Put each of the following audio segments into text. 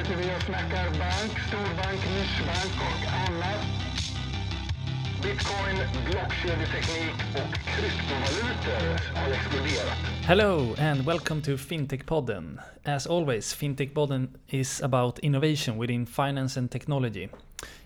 sitter vi och snackar bank, storbank, nischbank och annat. Bitcoin, blockkedjeteknik och kryptovalutor har exploderat. Hello and welcome to FinTech Podden. As always, FinTech Podden is about innovation within finance and technology.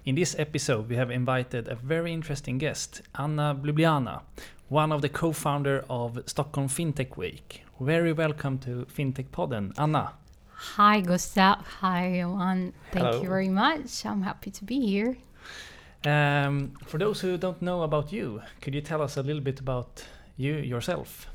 In this episode, we have invited a very interesting guest, Anna Blubliana, one of the co-founder of Stockholm FinTech Week. Very welcome to FinTech Podden, Anna. Hi, Gustav. Hi, Johan. Thank Hello. you very much. I'm happy to be here. Um, for those who don't know about you, could you tell us a little bit about you yourself?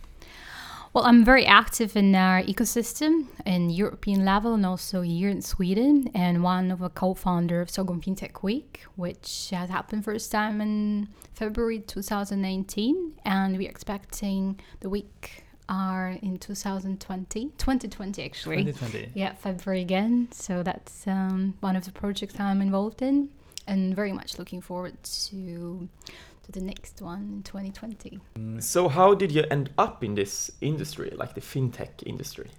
Well, I'm very active in our ecosystem in European level and also here in Sweden, and one of a co-founder of Stockholm FinTech Week, which has happened first time in February 2019, and we're expecting the week are in 2020, 2020 actually. 2020. Yeah, February again. So that's um, one of the projects I'm involved in, and very much looking forward to to the next one in 2020. So how did you end up in this industry, like the fintech industry?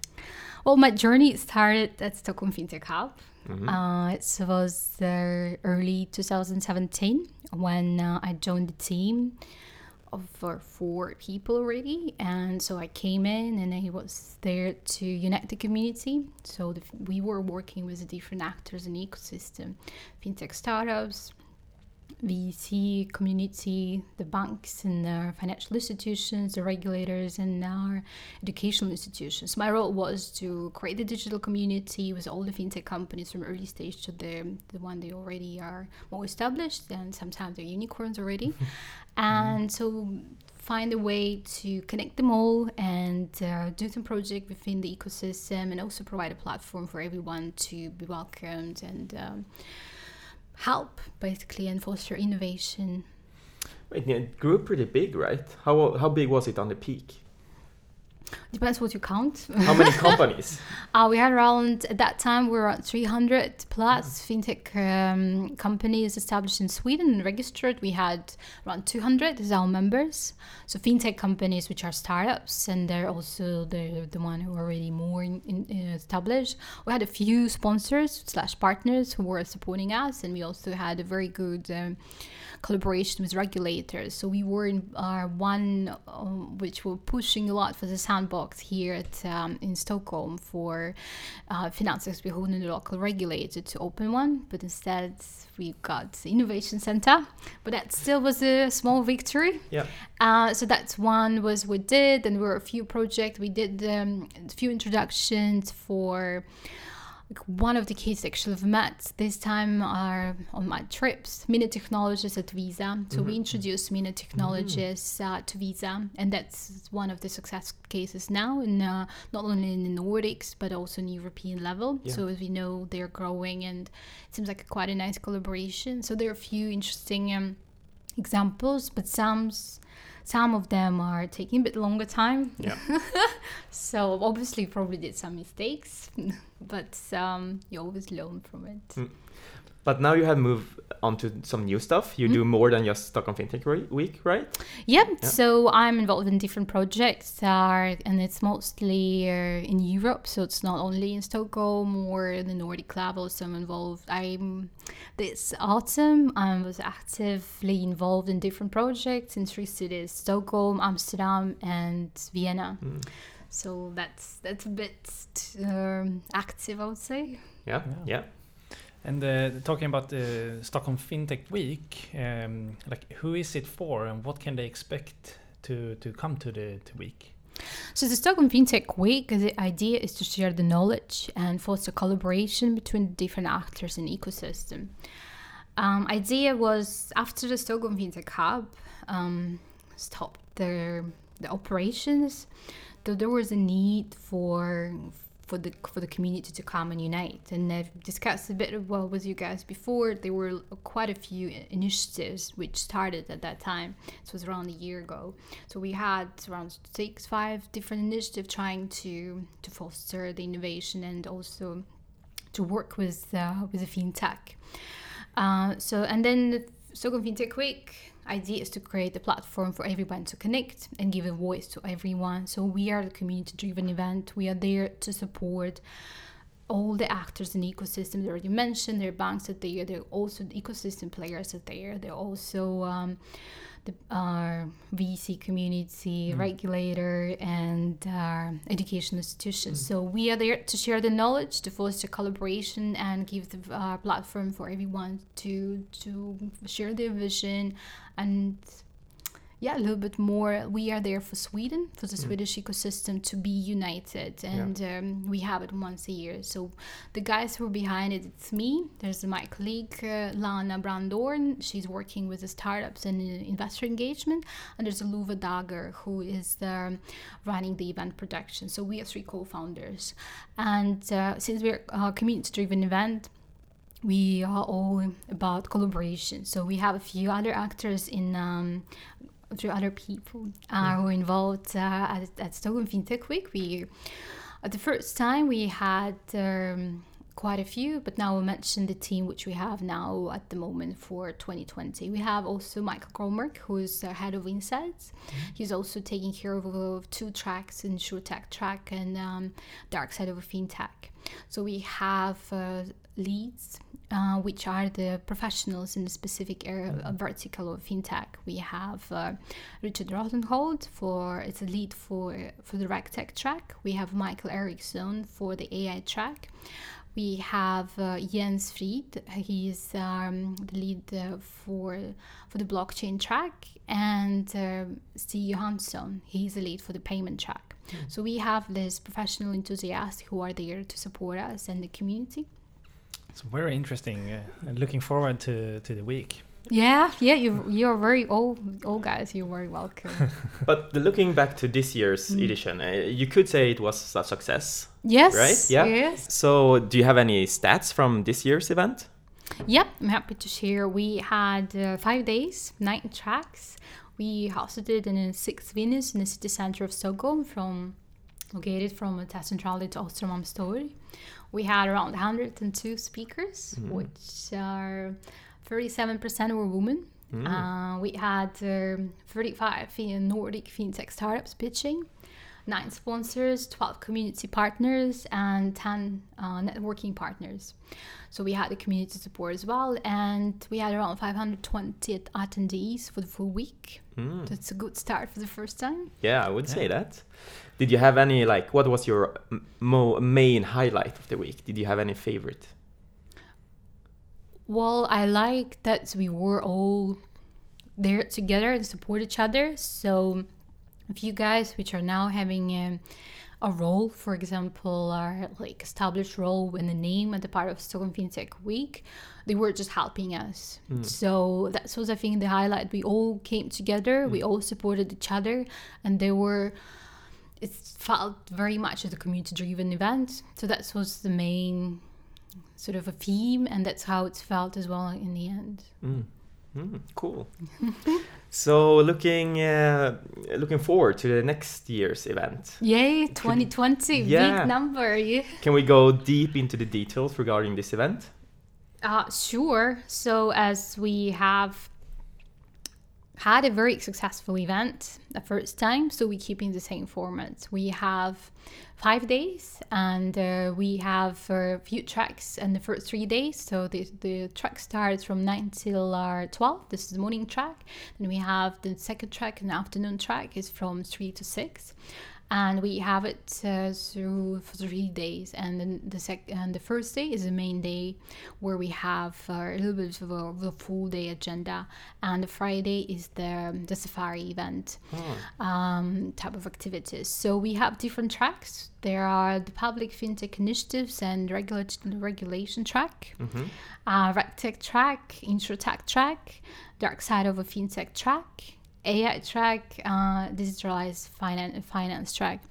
Well, my journey started at Stockholm FinTech Hub. Mhm. Uh, it was uh, early 2017 when uh, I joined the team of four people already, and so I came in and I was there to unite the community. So the, we were working with different actors in ecosystem, fintech startups, VC community, the banks and our financial institutions, the regulators, and our educational institutions. My role was to create the digital community with all the fintech companies from early stage to the the one they already are more established, and sometimes they're unicorns already. and so find a way to connect them all and uh, do some project within the ecosystem, and also provide a platform for everyone to be welcomed and. Um, help basically and foster innovation Wait, it grew pretty big, right? How how big was it on the peak? Depends what you count. How many companies? uh, we had around at that time we were at 300 plus fintech um, companies established in sweden and registered. We had around 200 as our members. So fintech companies which are startups and they're also the, the one who are already more in, in, uh, established. We had a few sponsors slash partners who were supporting us and we also had a very good um, collaboration with regulators. So we were in our one um, which were pushing a lot for the sandbox here at um, in Stockholm for uh, Finansinspektionen, the local regulator, to open one. But instead, we got the innovation center. But that still was a small victory. Yeah. Uh, so that's one was we did, and there were a few projects. We did um, a few introductions for one of the cases actually I've met this time are on my trips, Minna Technologies at Visa. So we introduced Minna Technologies uh, to Visa, and that's one of the success cases now, in uh, not only in the Nordics but also in European level. Yeah. So as we know, they're growing, and it seems like quite a nice collaboration. So there are a few interesting um, examples, but some some of them are taking a bit longer time. Yeah. So obviously probably did some mistakes, but um, you always learn from it. Mm. But now you have moved on to some new stuff. You Mm. do more than just Stockholm FinTech Week, right? Yep. Yeah. So I'm involved in different projects, uh, and it's mostly uh, in Europe. So it's not only in Stockholm or in the Nordic level. So I'm involved. I'm this autumn. I was actively involved in different projects in three cities: Stockholm, Amsterdam, and Vienna. Mm. So that's that's a bit um, active, I would say. Yeah, Yeah. yeah. And uh, talking about the Stockholm FinTech Week, um, like who is it for, and what can they expect to to come to the to week? So the Stockholm FinTech Week, the idea is to share the knowledge and foster collaboration between different actors in the ecosystem. Um, idea was after the Stockholm FinTech Hub um, stopped their the operations, that there was a need for for the for the community to come and unite. And I've discussed a bit of well with you guys before. There were quite a few initiatives which started at that time. This was around a year ago. So we had around six, five different initiatives trying to to foster the innovation and also to work with uh, with the fintech. Uh, so and then Stockholm FinTech Week idea is to create a platform for everyone to connect and give a voice to everyone. So we are the community-driven event. We are there to support all the actors in the ecosystem. They already mentioned there are banks are there. Are also the ecosystem players are there. Are also um, the uh, VC community, regulator, and uh, education institutions. So we are there to share the knowledge, to foster collaboration, and give the uh, platform for everyone to to share their vision and yeah, a little bit more. We are there for Sweden, for the Swedish ecosystem to be united, and um, we have it once a year. So the guys who are behind it, it's me. There's my colleague uh, Lana Brandorn. She's working with the startups and uh, investor engagement, and there's Luva Dagger who is um, running the event production. So we are three co-founders, and uh, since we're a community-driven event we are all about collaboration. So we have a few other actors in um, through other people uh, who are involved uh, at, at Stockholm FinTech Week. We at the first time we had um, quite a few, but now we'll mention the team which we have now at the moment for 2020. We have also Michael Gromberg, who is uh, head of Insights. He's also taking care of, of two tracks, InsurTech track and um, Dark Side of FinTech. So we have uh, leads uh, which are the professionals in the specific area uh, vertical of fintech. We have uh, Richard Rothenhold for it's a lead for for the RegTech track. We have Michael Eriksson for the AI track. We have uh, Jens Fried. He is um, the lead uh, for for the blockchain track, and uh, Stig Johansson. He's the lead for the payment track. So we have these professional enthusiasts who are there to support us and the community. It's very interesting. Uh, and looking forward to, to the week. Yeah, yeah, you you're very old all guys. You're very welcome. But the- looking back to this year's edition, uh, you could say it was a success. yes, Right? Yeah. yes, So, do you have any stats from this year's event? yeah. I'm happy to share. We had uh, five days, nine tracks. We hosted it in a six venues in the city center of Stockholm, from located from Centrale to Östermalmstorg. We had around 102 speakers, which are 37% were women. Uh, we had um 35 fin- Nordic fintech startups pitching, nine sponsors, 12 community partners, and 10 uh, networking partners. So we had the community support as well, and we had around 520 attendees for the full week. Mm. That's a good start for the first time. Yeah, I would say that. Did you have any like? What was your m- mo- main highlight of the week? Did you have any favorite? Well, I like that we were all there together and support each other. So, if you guys, which are now having a, a role, for example, are like established role in the name at the part of Stockholm FinTech Week, they were just helping us. Hmm. So that was, I think, the highlight. We all came together, we hmm. all supported each other, and they were. It felt very much as a community-driven event. So that was the main sort of a theme, and that's how it's felt as well in the end. Mm. Mm, cool. so looking uh, looking forward to the next year's event. Yay, 2020, Yeah. big number. Yeah. Can we go deep into the details regarding this event? Uh, sure. So, as we have had a very successful event the first time, so we're keeping the same format. We have five days, and uh, we have a few tracks in the first three days. So the the track starts from nine till uh, twelve. This is the morning track. Then we have the second track, and afternoon track is from three to six. And we have it uh, through for three days. And then the sec and the first day is the main day where we have uh, a little bit of a, a full day agenda, and the Friday is the the safari event um, type of activities. So we have different tracks. There are the public fintech initiatives and regula- regulation track, uh, RegTech track, InsurTech track, dark side of a fintech track, AI track, uh, digitalized finance, finance track,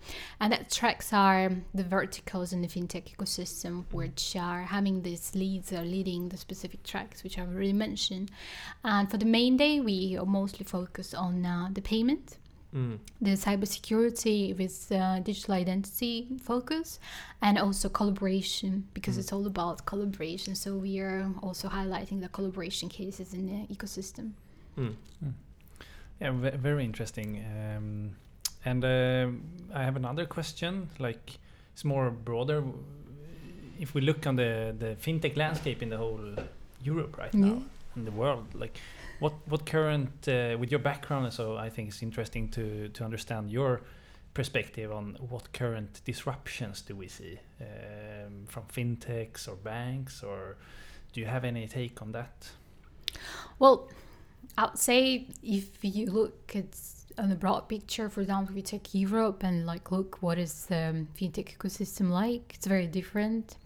and that tracks are the verticals in the fintech ecosystem, which are having these leads are leading the specific tracks, which I've already mentioned. And for the main day, we mostly focus on uh, the payment, the cybersecurity with uh, digital identity focus, and also collaboration because it's all about collaboration. So we are also highlighting the collaboration cases in the ecosystem. Yeah, very interesting. Um, and um I have another question. Like, it's more broader. if we look on the the fintech landscape in the whole Europe right Yeah. now in the world, like what what current uh, with your background so I think it's interesting to to understand your perspective on what current disruptions do we see um, from fintechs or banks or do you have any take on that? Well, I would say if you look at on the broad picture, for example, if you take Europe and like look what is the fintech ecosystem like, it's very different.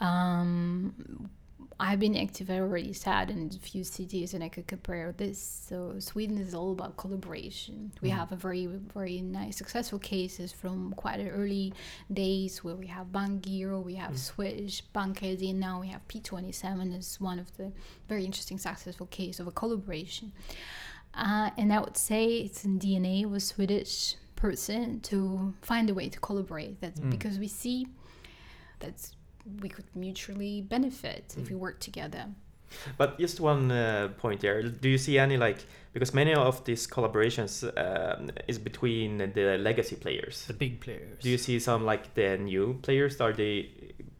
Um, I've been active, I already said, in a few cities, and I could compare this. So Sweden is all about collaboration. We Mhm. have a very, very nice, successful cases from quite early days where we have Bankgiro, we have Mm. Swish, BankID, and now we have P27 is one of the very interesting, successful case of a collaboration. Uh, and I would say it's in DNA of a Swedish person to find a way to collaborate. That's Mm. because we see that we could mutually benefit if we work together. But just one uh, point there. Do you see any like because many of these collaborations um, is between the legacy players? The big players. Do you see some like the new players? Are they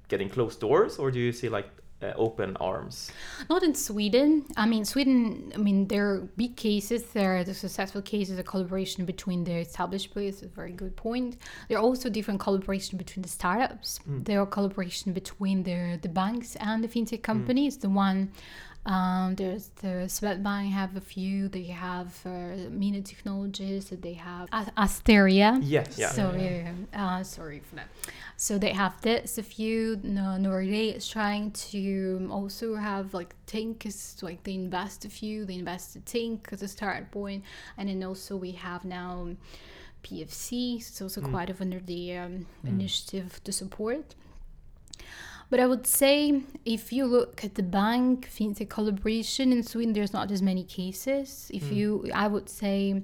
getting closed doors, or do you see like uh, open arms? Not in Sweden. I mean, Sweden. I mean, there are big cases. There are the successful cases of collaboration between the established players. A very good point. There are also different collaboration between the startups. Mm. There are collaboration between the the banks and the fintech companies. The one. Um, there's the Swedbank have a few. They have uh, Minna Technologies. They have A- Asteria. Yes. Yeah. So yeah, uh, sorry for that. So they have this a few. No, Nordea is trying to also have like Tink is like they invest a few. They invested Tink as a start point, and then also we have now PFC. It's also Mm. quite of under the um, Mm. initiative to support. But I would say if you look at the bank fintech collaboration in Sweden, there's not as many cases. If Mm. you, I would say,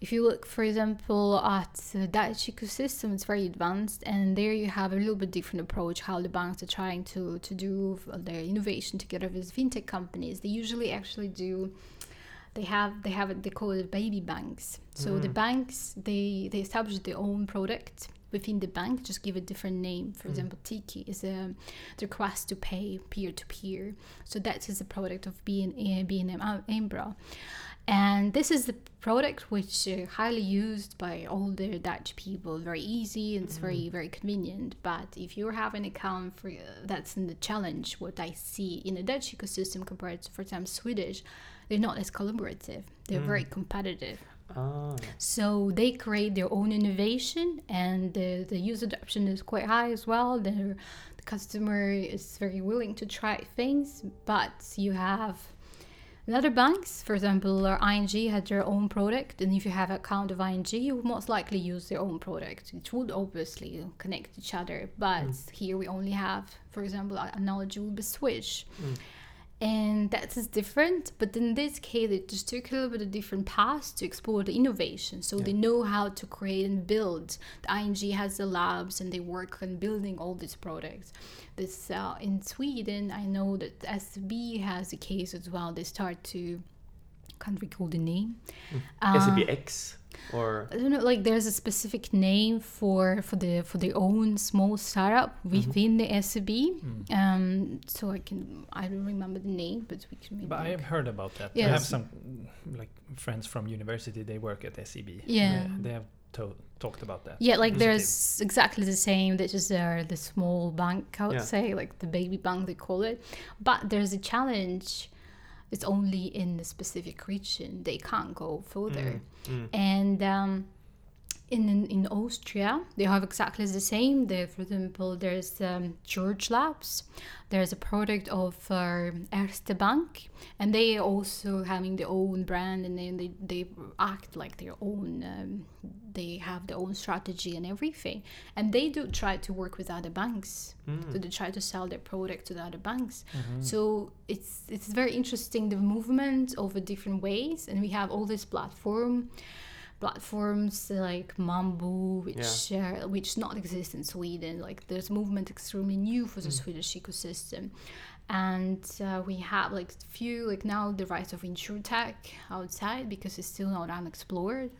if you look, for example, at the Dutch ecosystem, it's very advanced, and there you have a little bit different approach how the banks are trying to to do their innovation together with fintech companies. They usually actually do. They have they have they call it baby banks. So the Mm. banks they they establish their own product within the bank, just give a different name. For Mm. example, Tikkie is a the request to pay peer to peer. So that is a product of uh, ABN Am- AMRO. And this is the product which uh, highly used by all the Dutch people. Very easy and it's very very convenient. But if you have an account for uh, that's in the challenge. What I see in the Dutch ecosystem compared to, for example, Swedish, they're not as collaborative. They're Mm. very competitive. Ah. So they create their own innovation, and the, the user adoption is quite high as well. The, the customer is very willing to try things, but you have other banks, for example, uh, ING had their own product, and if you have an account of ING, you would most likely use their own product. It would obviously connect each other, but here we only have, for example, an analogy would be Swish. Mm. And that is different, but in this case, it just took a little bit of different path to explore the innovation. So they know how to create and build. The ING has the labs, and they work on building all these products. This uh, in Sweden, I know that SB has a case as well. They start to can't recall the name. Uh, SBX or I don't know, like there's a specific name for for the for their own small startup within the SEB. Mm. Um, so I can I don't remember the name, but we can maybe. But I have heard about that. I have some like friends from university. They work at SEB. Yeah. They, they have to- talked about that. yeah, like Positive. there's exactly the same. They just are the small bank, I would Yeah. say, like the baby bank they call it. But there's a challenge. It's only in the specific region. They can't go further. Mm. And um, in, in Austria, they have exactly the same. There, for example, there's um, George Labs. There's a product of uh, Erste Bank, and they are also having their own brand, and then they, they act like their own. Um, they have their own strategy and everything, and they do try to work with other banks. Mm. So they try to sell their product to the other banks. Mhm. So it's it's very interesting the movement over different ways, and we have all this platform platforms like Mambu, which uh, which not exist in Sweden. Like there's movement extremely new for the Swedish ecosystem, and uh, we have like few like now the rise of insurtech outside because it's still not unexplored.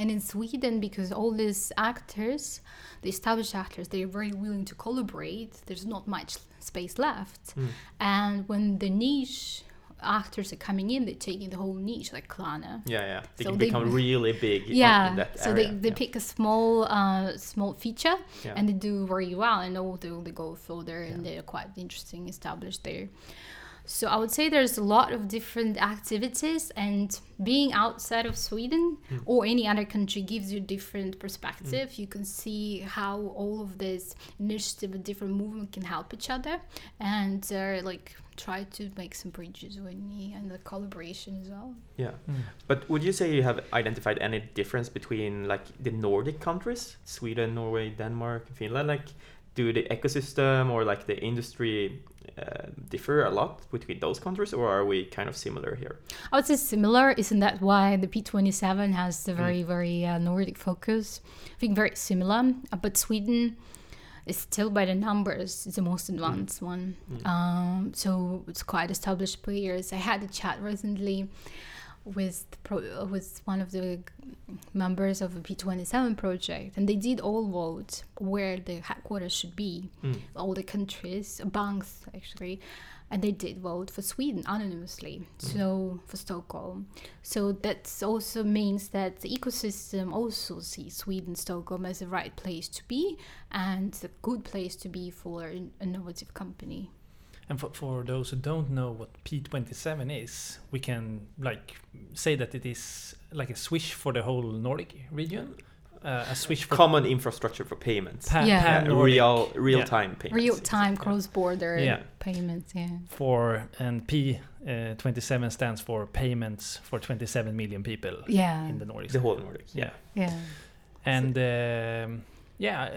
And in Sweden, because all these actors, the established actors, they're very willing to collaborate. There's not much space left, Mm. and when the niche actors are coming in, they're taking the whole niche, like Klarna. Yeah, yeah. They So can they- become really big Yeah, so area. they, they yeah. pick a small uh, small feature Yeah. and they do very well and all they, they go further and they're quite interesting established there. So I would say there's a lot of different activities and being outside of Sweden Hmm. or any other country gives you different perspective. You can see how all of this initiative and different movement can help each other and uh, like try to make some bridges with me and the collaboration as well. Yeah. Mm. But would you say you have identified any difference between like the Nordic countries, Sweden, Norway, Denmark, Finland? Like, do the ecosystem or like the industry uh, differ a lot between those countries, or are we kind of similar here? I would say similar. Isn't that why the P27 has the very, very uh, Nordic focus? I think very similar. Uh, but Sweden is still by the numbers the most advanced one. Um, so it's quite established players. I had a chat recently with the pro- with one of the members of the P27 project, and they did all vote where the headquarters should be Mm. all the countries, banks actually, and they did vote for Sweden anonymously. So for Stockholm, so that also means that the ecosystem also sees Sweden, Stockholm as the right place to be and a good place to be for an innovative company. And for, for those who don't know what P27 is, we can like say that it is like a swish for the whole Nordic region, uh, a switch for Common infrastructure for payments. pan, Yeah. Uh, pan-Nordic real real time payments. Real time cross border Yeah. payments, yeah. for and P27 stands for payments for 27 million people Yeah. in the Nordics. The whole Nordic. yeah. Yeah. And um, yeah,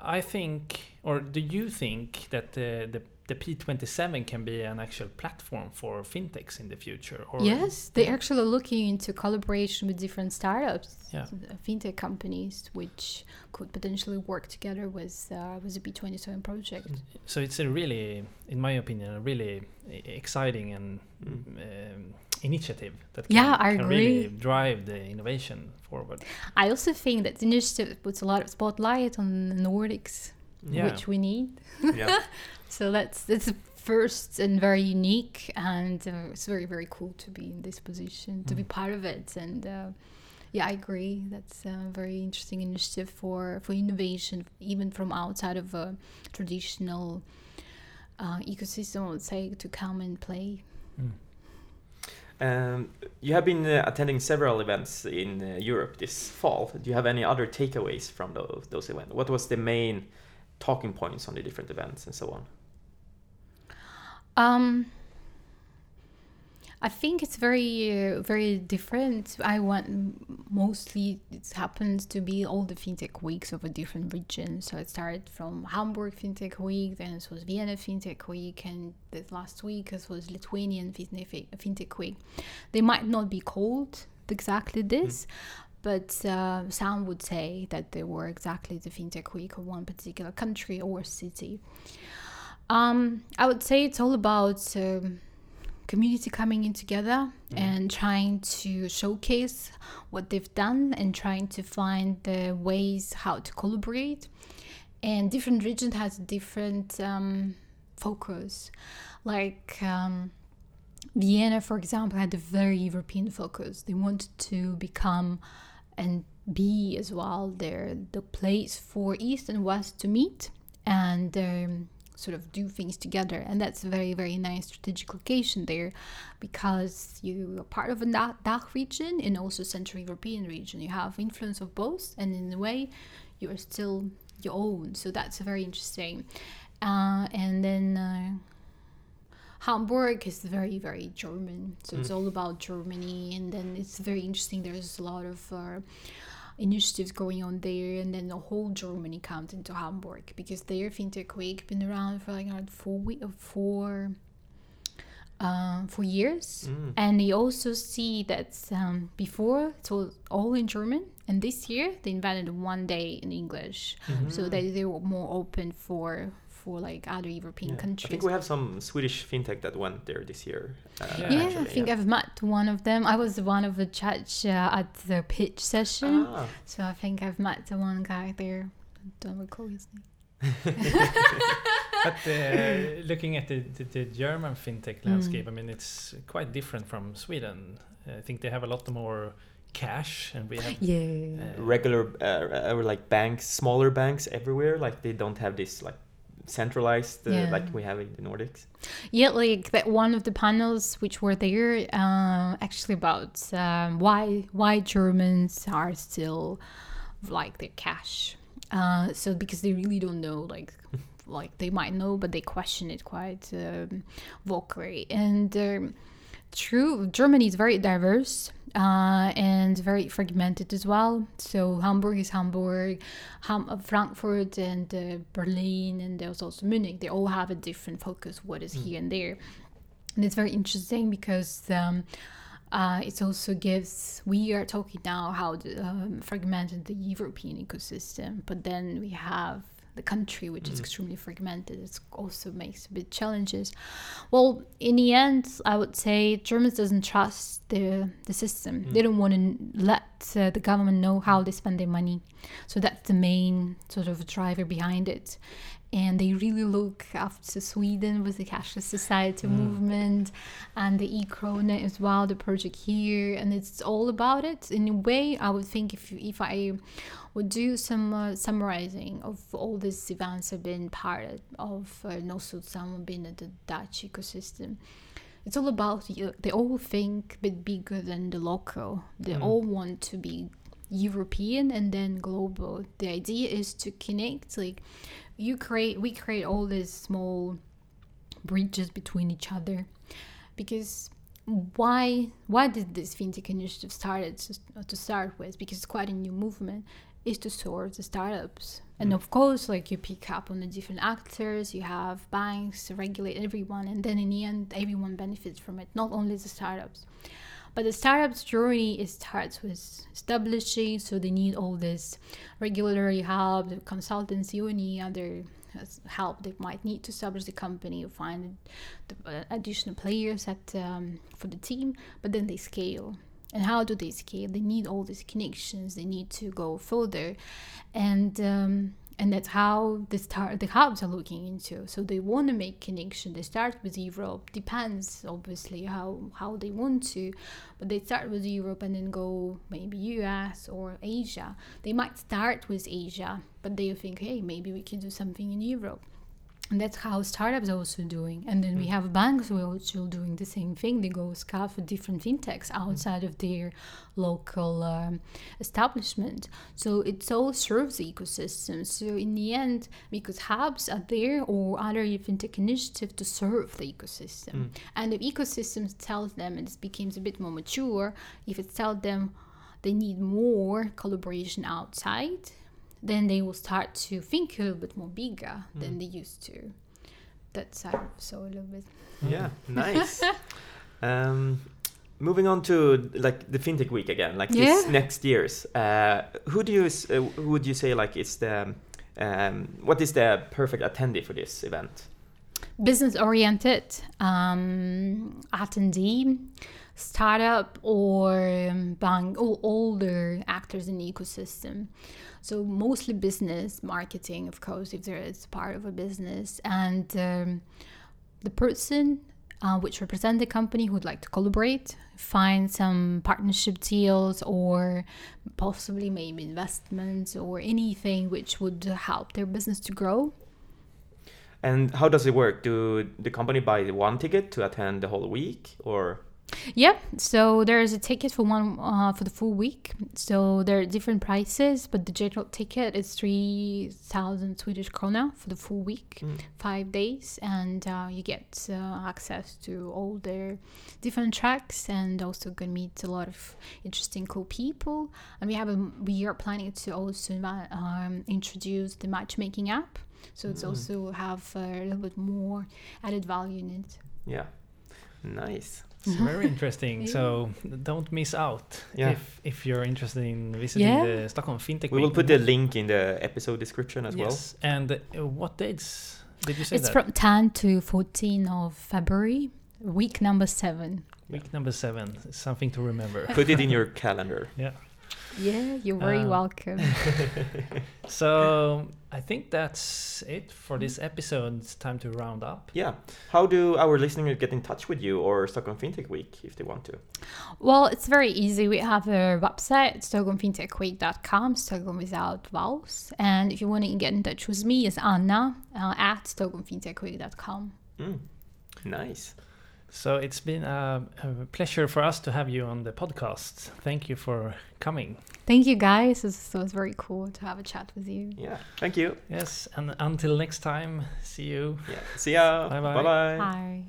I, I think, or do you think that the, the the P27 can be an actual platform for fintechs in the future? Or Yes, they're actually looking into collaboration with different startups, Yeah. uh, fintech companies, which could potentially work together with uh, with the P27 project. So it's a really, in my opinion, a really exciting and Mm. um, initiative that can, Yeah, I can really drive the innovation forward. I also think that the initiative puts a lot of spotlight on the Nordics, Yeah. which we need. yeah. So that's that's first and very unique, and uh, it's very very cool to be in this position, to be Mm. part of it, and. Uh, yeah, I agree. That's a very interesting initiative for, for innovation, even from outside of a traditional uh, ecosystem, I would say, to come and play. Mm. Um, you have been uh, attending several events in uh, Europe this fall. Do you have any other takeaways from those, those events? What was the main talking points on the different events and so on? Um, I think it's very, uh, very different. I want mostly it happens to be all the fintech weeks of a different region. So it started from Hamburg Fintech Week, then it was Vienna Fintech Week, and the last week it was Lithuanian Fintech Fintech Week. They might not be called exactly this. But uh, some would say that they were exactly the fintech week of one particular country or city. Um, I would say it's all about um, community coming in together and trying to showcase what they've done and trying to find the ways how to collaborate. And different region has different um, focus. Like um, Vienna, for example, had a very European focus. They wanted to become and be as well there the place for East and West to meet and um, sort of do things together. And that's a very, very nice strategic location there because you are part of a Da- DACH region and also Central European region. You have influence of both, and in a way, you are still your own. So that's very interesting. Uh, and then. Uh, Hamburg is very, very German. So it's all about Germany. And then it's very interesting. There's a lot of uh, initiatives going on there. And then the whole Germany comes into Hamburg because their FinTech Week been around for like around four, week, four, uh, for years. Mm. And they also see that um, before it was all in German. And this year they invented one day in English. So that they were more open for for like other European Yeah. I think we have some Swedish fintech that went there this year. Uh, Yeah. yeah, I actually, think I've met one of them. I was one of the judge uh, at the pitch session, Ah, so I think I've met the one guy there. I Don't recall his name. But uh, looking at the, the, the German fintech Mm. landscape, I mean, it's quite different from Sweden. I think they have a lot more cash, and we have Yeah. uh, regular uh, or like banks, smaller banks everywhere. Like they don't have this like centralized uh, Yeah. like we have in the Nordics. Yeah, like that one of the panels which were there uh, actually about um, why why Germans are still like their cash. Uh, so because they really don't know, like like they might know, but they question it quite um, vocally. And um, true, Germany is very diverse uh, and very fragmented as well. So Hamburg is Hamburg, Ham- uh, Frankfurt and uh, Berlin, and there's also Munich. They all have a different focus, what is here and there. And it's very interesting because um, uh, it also gives, we are talking now how the, um, fragmented the European ecosystem, but then we have the country, which is extremely fragmented. It also makes a bit challenges. Well, in the end, I would say Germans doesn't trust the the system. They don't want to let uh, the government know how they spend their money. So that's the main sort of driver behind it. And they really look after Sweden with the cashless society movement and the e-krona as well, the project here, and it's all about it. In a way, I would think if if I would do some uh, summarizing of all these events I've been part of, uh, and also some been at the Dutch ecosystem. It's all about you. They all think a bit bigger than the local. They all want to be European and then global. The idea is to connect. Like you create, we create all these small bridges between each other, because why why did this fintech initiative started to, to start with? Because it's quite a new movement is to serve the startups. And mm. of course like you pick up on the different actors you have banks to regulate everyone and then in the end everyone benefits from it not only the startups but the startups journey starts with establishing so they need all this regulatory help the consultancy any other help they might need to establish the company or find the, uh, additional players at um, for the team but then they scale. And how do they scale? They need all these connections. They need to go further. And um, and that's how the start the hubs are looking into. So they want to make connection. They start with europe. Depends obviously how how they want to. But they start with europe and then go maybe us or asia. They might start with asia but they think hey maybe we can do something in europe and that's how startups are also doing. And then we mm. have banks who are also doing the same thing. They go scout for different fintechs mm. outside of their local um, establishment. So it all serves the ecosystem. So in the end because hubs are there or other fintech initiative to serve the ecosystem. Mm. And if ecosystem tells them and it becomes a bit more mature if it tells them they need more collaboration outside then they will start to think a little bit more bigger than they used to. That's how so a little bit. Yeah, nice. um, moving on to like the fintech week again, like this next year's. Uh, who do you uh, who would you say like is the um, what is the perfect attendee for this event? Business oriented, um, attendee, startup or um, bank, or older actors in the ecosystem. So mostly business marketing, of course, if there is part of a business, and um, the person uh, which represent the company who would like to collaborate, find some partnership deals, or possibly maybe investments or anything which would help their business to grow. And how does it work? Do the company buy one ticket to attend the whole week, or Yeah, so there is a ticket for one uh, for the full week. So there are different prices, but the general ticket is three thousand Swedish krona for the full week, five days, and uh, you get uh, access to all their different tracks, and also gonna meet a lot of interesting, cool people. And we have a we are planning to also um, introduce the matchmaking app, so it's also have a little bit more added value in it. yeah, nice. It's very interesting. So don't miss out Yeah. if if you're interested in visiting Yeah. the Stockholm FinTech We will Week. put the link in the episode description as well. yes. And uh, what dates Did you say It's that? from 10 to 14 of February, week number seven. Week number seven. Something to remember. Put it in your calendar. yeah. Yeah, you're very Um, welcome. So I think that's it for this episode. It's time to round up. Yeah. How do our listeners get in touch with you or Stockholm FinTech Week if they want to? Well, it's very easy. We have a website, stockholmfintechweek.com, Stockholm without vowels. And if you want to get in touch with me, it's Anna uh, at stockholmfintechweek.com. Mm. Nice. So it's been a, a pleasure for us to have you on the podcast. Thank you for coming. Thank you, guys. It was, very cool to have a chat with you. Yeah. Thank you. Yes, and until next time, see you. Yeah. See ya. Bye-bye. Bye bye. Bye.